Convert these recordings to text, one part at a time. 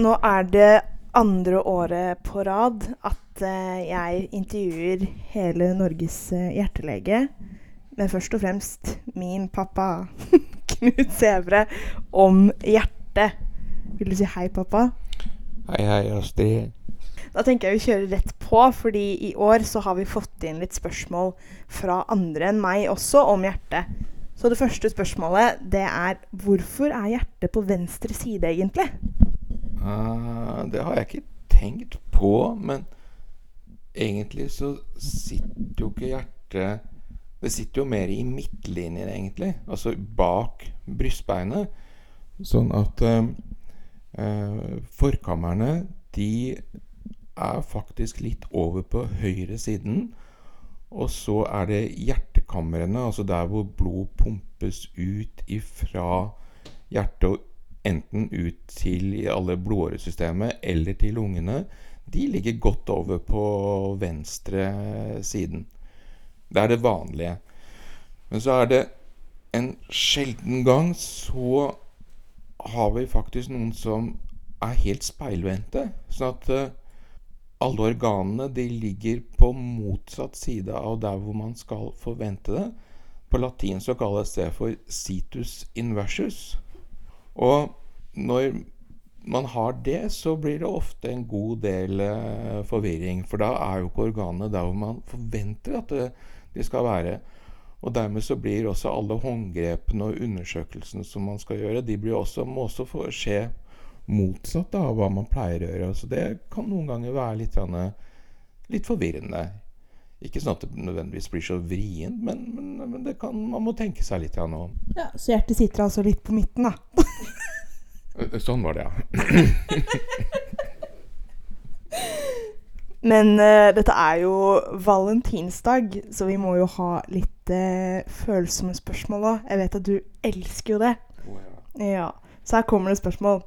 nå er det andre året på rad at eh, jeg intervjuer hele Norges eh, hjertelege, men først og fremst min pappa, Knut Sævre, om hjertet. Vil du si hei, pappa? Hei, hei, Astrid. Da tenker jeg vi kjører rett på, fordi i år så har vi fått inn litt spørsmål fra andre enn meg også om hjertet. Så det første spørsmålet det er hvorfor er hjertet på venstre side egentlig? Uh, det har jeg ikke tenkt på, men egentlig så sitter jo ikke hjertet Det sitter jo mer i midtlinjen, egentlig. Altså bak brystbeinet. Sånn at uh, uh, forkammerne, de er faktisk litt over på høyre siden. Og så er det hjertekamrene, altså der hvor blod pumpes ut ifra hjertet og enten ut til alle blodåresystemet eller til lungene. De ligger godt over på venstre siden. Det er det vanlige. Men så er det en sjelden gang så har vi faktisk noen som er helt speilvendte. Sånn at eh, alle organene de ligger på motsatt side av der hvor man skal forvente det. På latin så kalles det for situs inversus. Og når man har det, så blir det ofte en god del eh, forvirring. For da er jo ikke organene der hvor man forventer at det, de skal være. Og dermed så blir også alle håndgrepene og undersøkelsene som man skal gjøre, de også, må også få skje motsatt av hva man pleier å gjøre. Så det kan noen ganger være litt, litt forvirrende. Ikke sånn at det nødvendigvis blir så vrient, men, men, men kan, man må tenke seg litt om. Ja, så hjertet sitter altså litt på midten, da? sånn var det, ja. men uh, dette er jo valentinsdag, så vi må jo ha litt uh, følsomme spørsmål òg. Jeg vet at du elsker jo det. Oh, ja. ja. Så her kommer det spørsmål.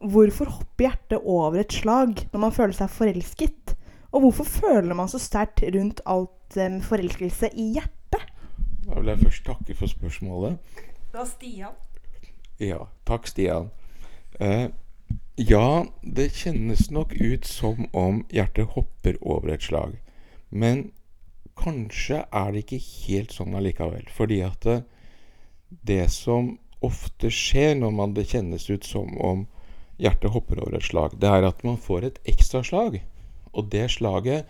Hvorfor hopper hjertet over et slag når man føler seg forelsket? Og hvorfor føler man så sterkt rundt alt med um, forelskelse i hjertet? Da vil jeg først takke for spørsmålet. Det var Stian. Ja. Takk, Stian. Eh, ja, det kjennes nok ut som om hjertet hopper over et slag. Men kanskje er det ikke helt sånn allikevel. Fordi at det, det som ofte skjer når man det kjennes ut som om hjertet hopper over et slag, det er at man får et ekstra slag. Og det slaget,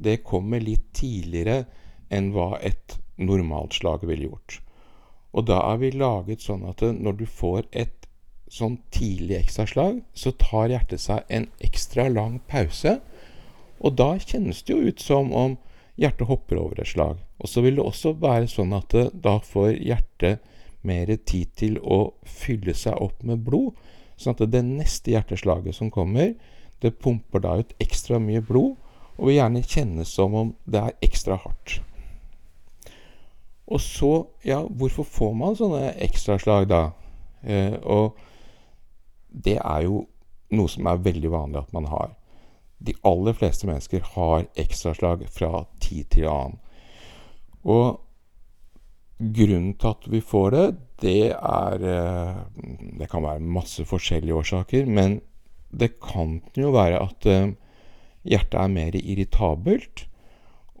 det kommer litt tidligere enn hva et normalt slag ville gjort. Og da er vi laget sånn at når du får et sånn tidlig ekstraslag, så tar hjertet seg en ekstra lang pause. Og da kjennes det jo ut som om hjertet hopper over et slag. Og så vil det også være sånn at da får hjertet mer tid til å fylle seg opp med blod. Sånn at det neste hjerteslaget som kommer, det pumper da ut ekstra mye blod, og vil gjerne kjennes som om det er ekstra hardt. Og så, ja, hvorfor får man sånne ekstraslag da? Eh, og det er jo noe som er veldig vanlig at man har. De aller fleste mennesker har ekstraslag fra tid til annen. Og grunnen til at vi får det, det er eh, Det kan være masse forskjellige årsaker, men det kan jo være at eh, hjertet er mer irritabelt.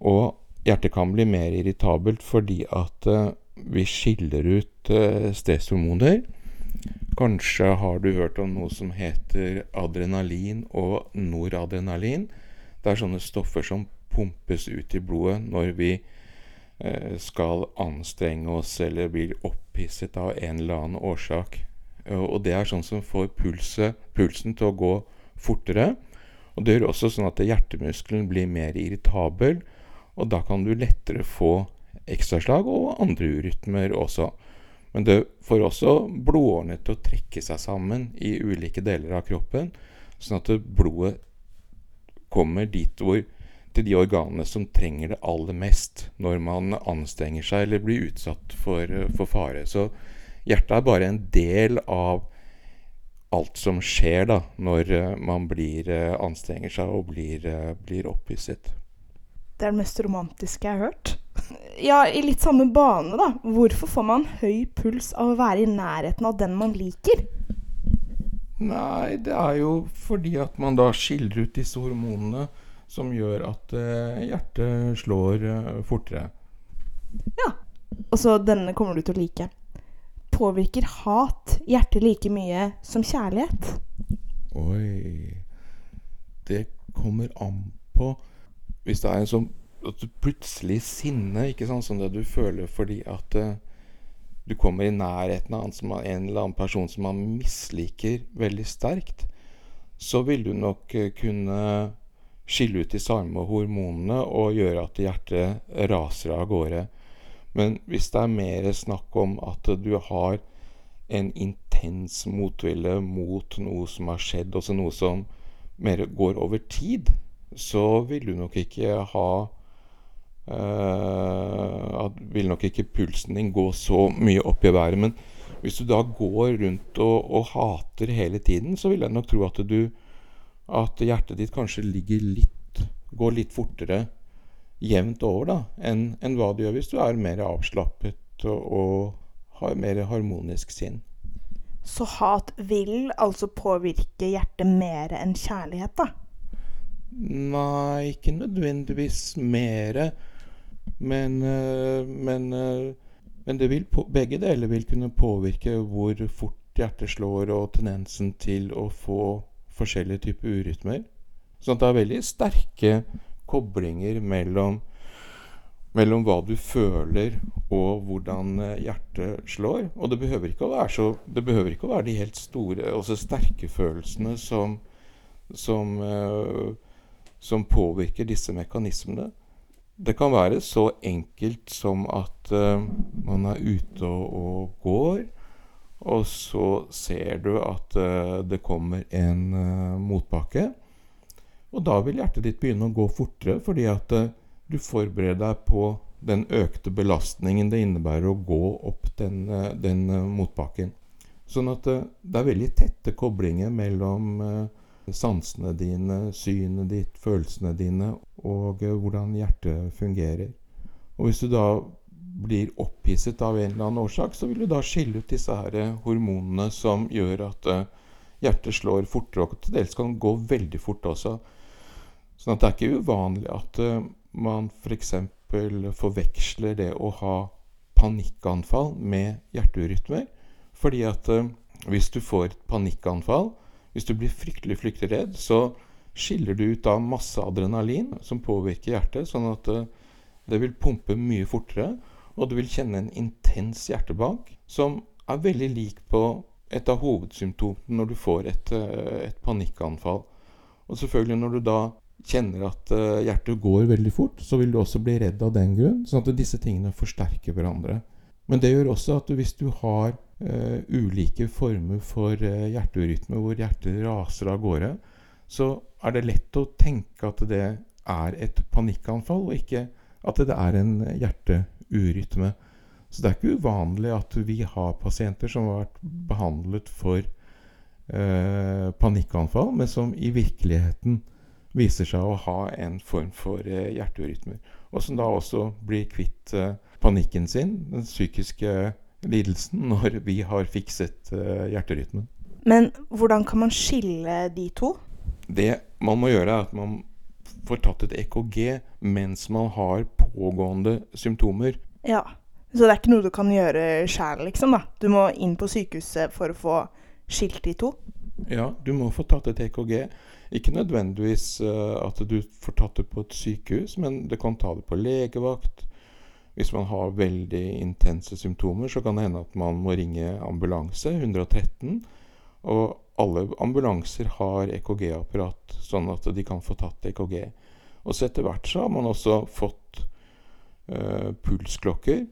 Og hjertet kan bli mer irritabelt fordi at eh, vi skiller ut stresshormoner. Kanskje har du hørt om noe som heter adrenalin og noradrenalin. Det er sånne stoffer som pumpes ut i blodet når vi Eh, skal anstrenge oss eller blir opphisset av en eller annen årsak. Og det er sånn som får pulse, pulsen til å gå fortere. Og det gjør også sånn at hjertemuskelen blir mer irritabel, og da kan du lettere få ekstraslag og andre urytmer også. Men det får også blodårene til å trekke seg sammen i ulike deler av kroppen, sånn at blodet kommer dit hvor til de organene som trenger det aller mest når man anstrenger seg eller blir utsatt for, for fare. Så hjertet er bare en del av alt som skjer da, når eh, man blir, eh, anstrenger seg og blir, eh, blir opphisset. Det er det mest romantiske jeg har hørt. Ja, i litt samme bane, da. Hvorfor får man høy puls av å være i nærheten av den man liker? Nei, det er jo fordi at man da skiller ut disse hormonene som gjør at eh, hjertet slår eh, fortere. Ja. Og så denne kommer du til å like. Påvirker hat hjertet like mye som kjærlighet? Oi Det kommer an på Hvis det er en sånn at du plutselig sinne, ikke sant, som det du føler fordi at uh, du kommer i nærheten av en, eller annen person som man misliker veldig sterkt, så vil du nok eh, kunne skille ut de samme hormonene og gjøre at hjertet raser av gårde. Men hvis det er mer snakk om at du har en intens motvilje mot noe som har skjedd, også noe som mer går over tid, så vil du nok ikke ha uh, Vil nok ikke pulsen din gå så mye opp i været. Men hvis du da går rundt og, og hater hele tiden, så vil jeg nok tro at du At hjertet ditt kanskje ligger litt Går litt fortere jevnt over da enn en hva du gjør hvis du er mer avslappet og, og har mer harmonisk sinn. Så hat vil altså påvirke hjertet mer enn kjærlighet, da? Nei, ikke nødvendigvis mere. Men, eh, men, det men vil, begge deler vil kunne påvirke hvor fort hjertet slår, og tendensen til å få forskjellige typer urytmer. Sånn at det er veldig sterke koblinger mellom, mellom hva du føler og hvordan eh, hjertet slår. Og det behøver ikke å være, så, ikke å være de helt store, også sterke følelsene som, som uh, som påvirker disse mekanismene. Det kan være så enkelt som at uh, man er ute og, og, går, og så ser du at uh, det kommer en uh, motbakke. Og da vil hjertet ditt begynne å gå fortere, fordi at du forbereder deg på den økte belastningen det innebærer å gå opp den, den motbakken. Sånn at det er veldig tette koblinger mellom sansene dine, synet ditt, følelsene dine og hvordan hjertet fungerer. Og hvis du da blir opphisset av en eller annen årsak, så vil du da skille ut disse her eh, hormonene som gjør at hjertet slår fortere, og til dels kan gå veldig fort også. Sånn at det er ikke uvanlig at uh, man f.eks. For forveksler det å ha panikkanfall med hjerteurytmer. Fordi at hvis du får et panikkanfall, hvis du blir fryktelig, fryktelig redd, så skiller du ut av masse adrenalin som påvirker hjertet, sånn at uh, det vil pumpe mye fortere, og du vil kjenne en intens hjertebank som er veldig lik på et av hovedsymptomene når du får et, uh, et panikkanfall. Og selvfølgelig når du da kjenner at uh, hjertet går veldig fort, så vil du også bli redd av den grunn, sånn at disse tingene forsterker hverandre. Men det gjør også at hvis du har uh, ulike former for uh, hjerterytme hvor hjertet raser av gårde, så er det lett å tenke at det er et panikkanfall, og ikke at det er en hjerteurytme. Så det er ikke uvanlig at vi har pasienter som har vært behandlet for eh, panikkanfall, men som i virkeligheten viser seg å ha en form for hjerteurytmer. Og som da også blir kvitt panikken sin, den psykiske lidelsen når vi har fikset uh, hjerterytmen. Men hvordan kan man skille de to? Det man må gjøre, er at man får tatt et EKG mens man har pågående symptomer. Ja, Så det er ikke noe du kan gjøre sjæl, liksom? da? Du må inn på sykehuset for å få skilt de to? Ja, du må få tatt et EKG. Ikke nødvendigvis uh, at du får tatt det på et sykehus, men du kan ta det på legevakt. Hvis man har veldig intense symptomer, så kan det hende at man må ringe ambulanse, 113. Og alle ambulanser har EKG-apparat, sånn at de kan få tatt EKG. Og så etter hvert så har man også fått uh, pulsklokker.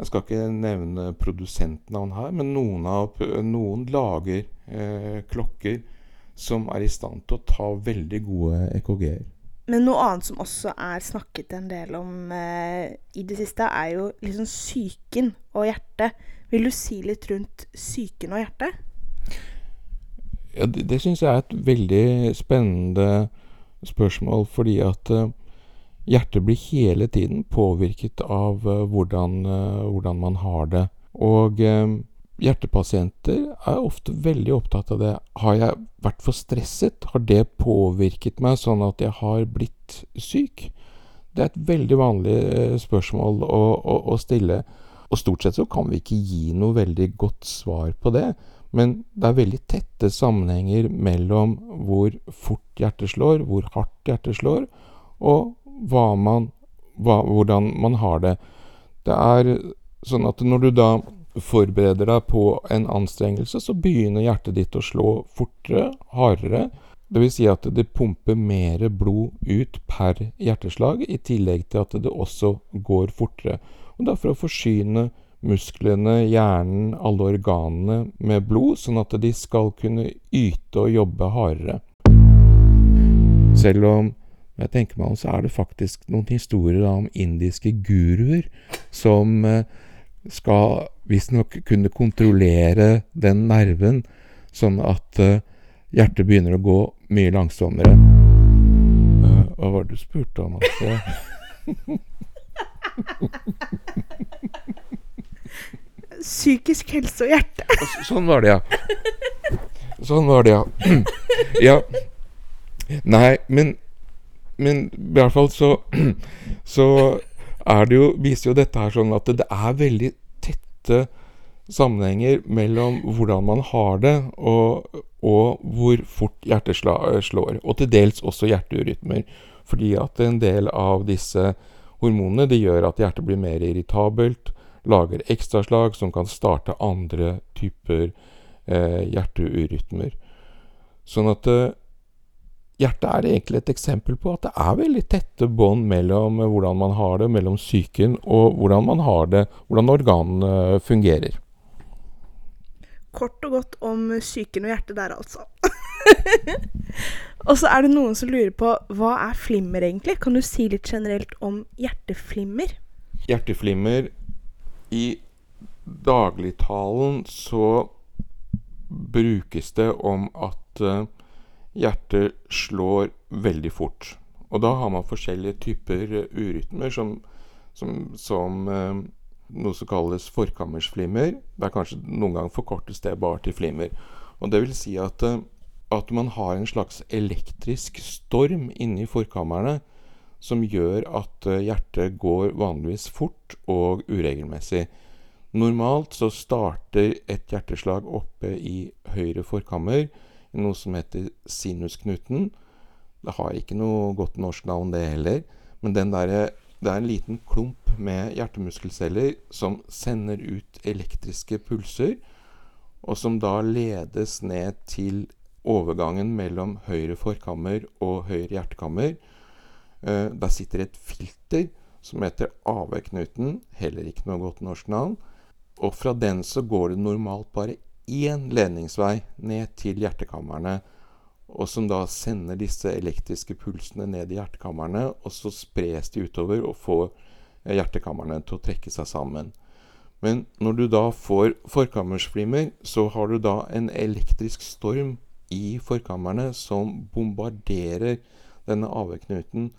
Jeg skal ikke nevne produsentnavn her, men noen, av, noen lager eh, klokker som er i stand til å ta veldig gode EKG-er. Men noe annet som også er snakket en del om eh, i det siste, er jo liksom psyken og hjertet. Vil du si litt rundt psyken og hjertet? Ja, det det syns jeg er et veldig spennende spørsmål, fordi at uh, hjertet blir hele tiden påvirket av uh, hvordan, uh, hvordan, man har det. Og hjertepasienter er ofte veldig opptatt av det. Har jeg vært for stresset? Har det påvirket meg sånn at jeg har blitt syk? Det er et veldig vanlig eh, spørsmål å, å, å stille. Og stort sett så kan vi ikke gi noe veldig godt svar på det. Men det er veldig tette sammenhenger mellom hvor fort hjertet slår, hvor hardt hjertet slår, og hva man, hva, hvordan man har det. Det er sånn at når du da forbereder deg på en anstrengelse, så begynner hjertet ditt å slå fortere, hardere. Dvs. Si at det pumper mer blod ut per hjerteslag, i tillegg til at det også går fortere. Og det er for å forsyne musklene, hjernen, alle organene med blod, sånn at de skal kunne yte og jobbe hardere. Selv om jeg tenker meg om, så er det faktisk noen historier om indiske guruer som eh, skal visstnok kunne kontrollere den nerven, sånn at uh, hjertet begynner å gå mye langsommere. Uh, hva var det du spurte om? Altså? Psykisk helse og hjerte. sånn var det, ja. Sånn var det, ja. ja. Nei, men Men i hvert fall så Så er det jo, viser jo dette her sånn at det er veldig tette sammenhenger mellom hvordan man har det, og, og hvor fort hjertet slår. Og til dels også hjerteurytmer. Fordi at en del av disse hormonene det gjør at hjertet blir mer irritabelt, lager ekstraslag som kan starte andre typer eh, hjerteurytmer. Sånn at eh, Hjertet er egentlig et eksempel på at det er veldig tette bånd mellom hvordan man har det, mellom psyken og hvordan man har det, hvordan organene fungerer. Kort og godt om psyken og hjertet der, altså. og så er det noen som lurer på hva er flimmer egentlig? Kan du si litt generelt om hjerteflimmer? Hjerteflimmer I dagligtalen så brukes det om at uh, hjertet slår veldig fort. Og da har man forskjellige typer eh, urytmer, som, som, som eh, noe som kalles forkammersflimmer. Det er kanskje noen ganger forkortes det bare til flimmer. Og det vil si at, eh, at man har en slags elektrisk storm inni forkammerne som gjør at eh, hjertet går vanligvis fort og uregelmessig. Normalt så starter et hjerteslag oppe i høyre forkammer noe som heter sinusknuten. Det har ikke noe godt norsk navn, det heller. Men der, det er en liten klump med hjertemuskelceller som sender ut elektriske pulser, og som da ledes ned til overgangen mellom høyre forkammer og høyre hjertekammer. Eh, der sitter et filter som heter AV-knuten, heller ikke noe godt norsk navn. Og fra den så går det normalt bare én ledningsvei ned til hjertekamrene, og som da sender disse elektriske pulsene ned i hjertekamrene, og så spres de utover og får hjertekamrene til å trekke seg sammen. Men når du da får forkammersflimmer, så har du da en elektrisk storm i forkammerne som bombarderer denne AV-knuten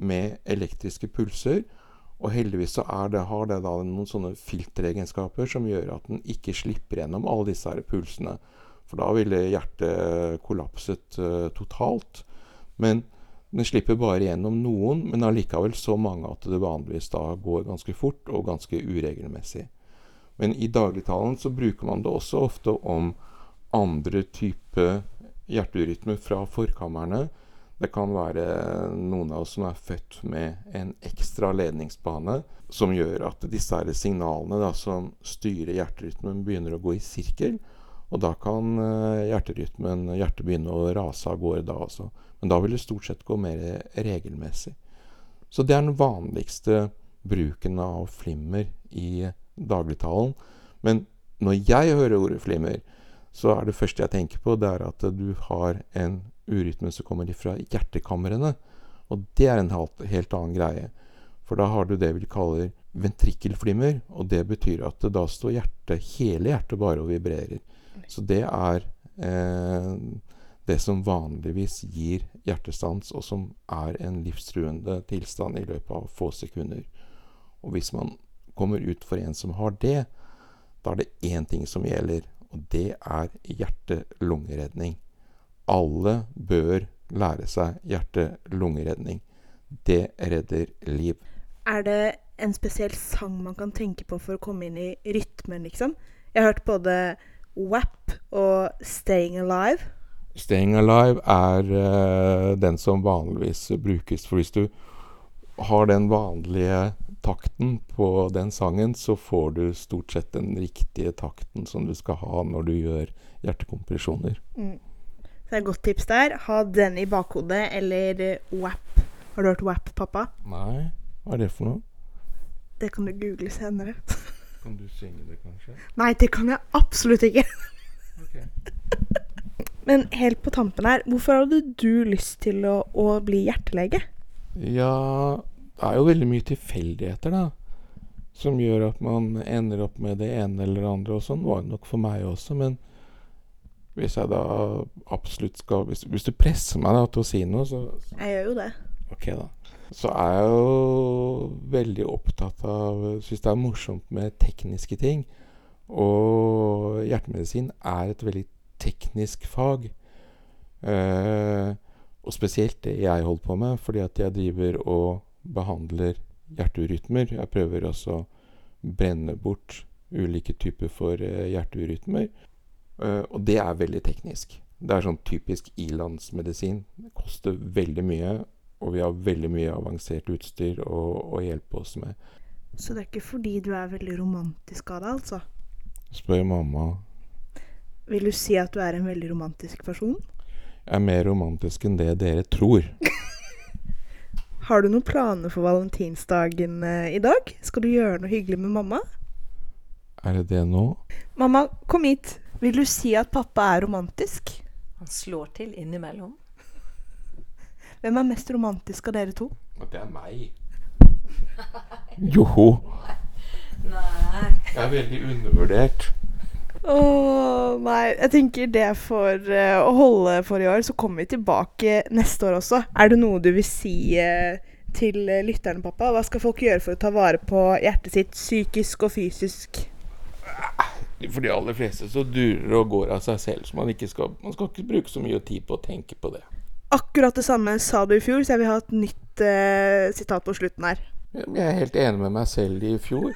med elektriske pulser, og heldigvis så det, har det da noen sånne filteregenskaper som gjør at den ikke slipper gjennom alle disse her pulsene. For da ville hjertet kollapset uh, totalt. Men den slipper bare gjennom noen, men allikevel så mange at det vanligvis da går ganske fort og ganske uregelmessig. Men i dagligtalen så bruker man det også ofte om andre type hjerterytmer fra forkammerne det kan være noen av oss som er født med en ekstra ledningsbane som gjør at disse signalene da, som styrer hjerterytmen, begynner å gå i sirkel. Og da kan uh, hjerterytmen, hjertet begynne å rase av gårde da også. Men da vil det stort sett gå mer regelmessig. Så det er den vanligste bruken av flimmer i dagligtalen. Men når jeg hører ordet flimmer, så er det første jeg tenker på, det er at du har en urytmen som kommer fra hjertekamrene. Og det er en helt, annen greie. For da har du det vi kaller ventrikkelflimmer. Og det betyr at da står hjertet, hele hjertet bare og vibrerer. Så det er eh, det som vanligvis gir hjertestans, og som er en livstruende tilstand i løpet av få sekunder. Og hvis man kommer ut for en som har det, da er det én ting som gjelder, og det er hjerte-lungeredning. Alle bør lære seg hjerte-lungeredning. Det redder liv. Er det en spesiell sang man kan tenke på for å komme inn i rytmen, liksom? Jeg har hørt både WAP og Staying Alive. Staying Alive er uh, den som vanligvis brukes. For hvis du har den vanlige takten på den sangen, så får du stort sett den riktige takten som du skal ha når du gjør hjertekompresjoner. Mm. Det er et godt tips der. Ha den i bakhodet, eller eh, WAP. Har du hørt WAP, pappa? Nei, hva er det for noe? Det kan du google senere. Kan du synge det, kanskje? Nei, det kan jeg absolutt ikke. Ok. Men helt på tampen her, hvorfor hadde du lyst til å, å bli hjertelege? Ja, det er jo veldig mye tilfeldigheter, da. Som gjør at man ender opp med det ene eller det andre. Og sånn var det nok for meg også. Men hvis jeg da absolutt skal Hvis, hvis du presser meg da til å si noe, så Jeg gjør jo det. Ok, da. Så er jeg jo veldig opptatt av Syns det er morsomt med tekniske ting. Og hjertemedisin er et veldig teknisk fag. Eh, og spesielt det jeg holder på med, fordi at jeg driver og behandler hjerteurytmer. Jeg prøver også å brenne bort ulike typer for eh, hjerteurytmer. Eh, og det er veldig teknisk. Det er sånn typisk ilandsmedisin. Det koster veldig mye, og vi har veldig mye avansert utstyr å, å hjelpe oss med. Så det er ikke fordi du er veldig romantisk av deg, altså? Spør mamma. Vil du si at du er en veldig romantisk person? Jeg er mer romantisk enn det dere tror. Har du noen planer for valentinsdagen eh, i dag? Skal du gjøre noe hyggelig med mamma? Er det det nå? Mamma, kom hit. Vil du si at pappa er romantisk? Han slår til innimellom. Hvem er mest romantisk av dere to? Det er meg. Joho. Nei. Jeg er veldig undervurdert. Å nei, jeg tenker det for uh, å holde for i år. Så kommer vi tilbake neste år også. Er det noe du vil si uh, til eh, lytterne, pappa? Hva skal folk gjøre for å ta vare på hjertet sitt psykisk og fysisk? For de aller fleste så durer og går av seg selv, så man, ikke skal, man skal ikke bruke så mye tid på å tenke på det. Akkurat det samme sa du i fjor, så jeg vil ha et nytt eh, sitat på slutten her. Jeg er helt enig med meg selv i fjor.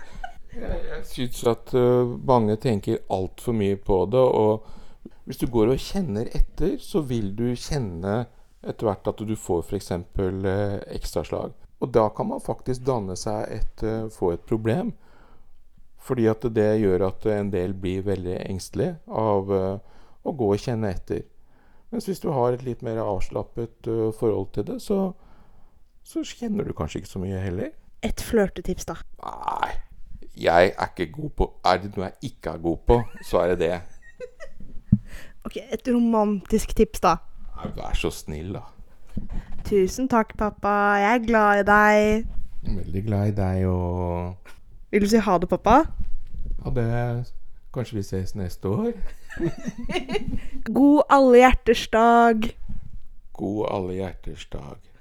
Jeg, jeg syns at uh, mange tenker altfor mye på det. Og hvis du går og kjenner etter, så vil du kjenne etter hvert at du får f.eks. Uh, ekstraslag. Og da kan man faktisk danne seg et, uh, få et problem. Fordi at det gjør at en del blir veldig engstelige av øh, å gå og kjenne etter. Mens hvis du har et litt mer avslappet øh, forhold til det, så, så kjenner du kanskje ikke så mye heller. Et flørtetips, da. Nei, jeg er ikke god på Er det noe jeg ikke er god på, så er det det. Ok, Et romantisk tips, da. Nei, Vær så snill, da. Tusen takk, pappa. Jeg er glad i deg. Veldig glad i deg og Vil du si ha det, pappa? Ha det. Kanskje vi ses neste år? God alle hjerters dag. God alle hjerters dag.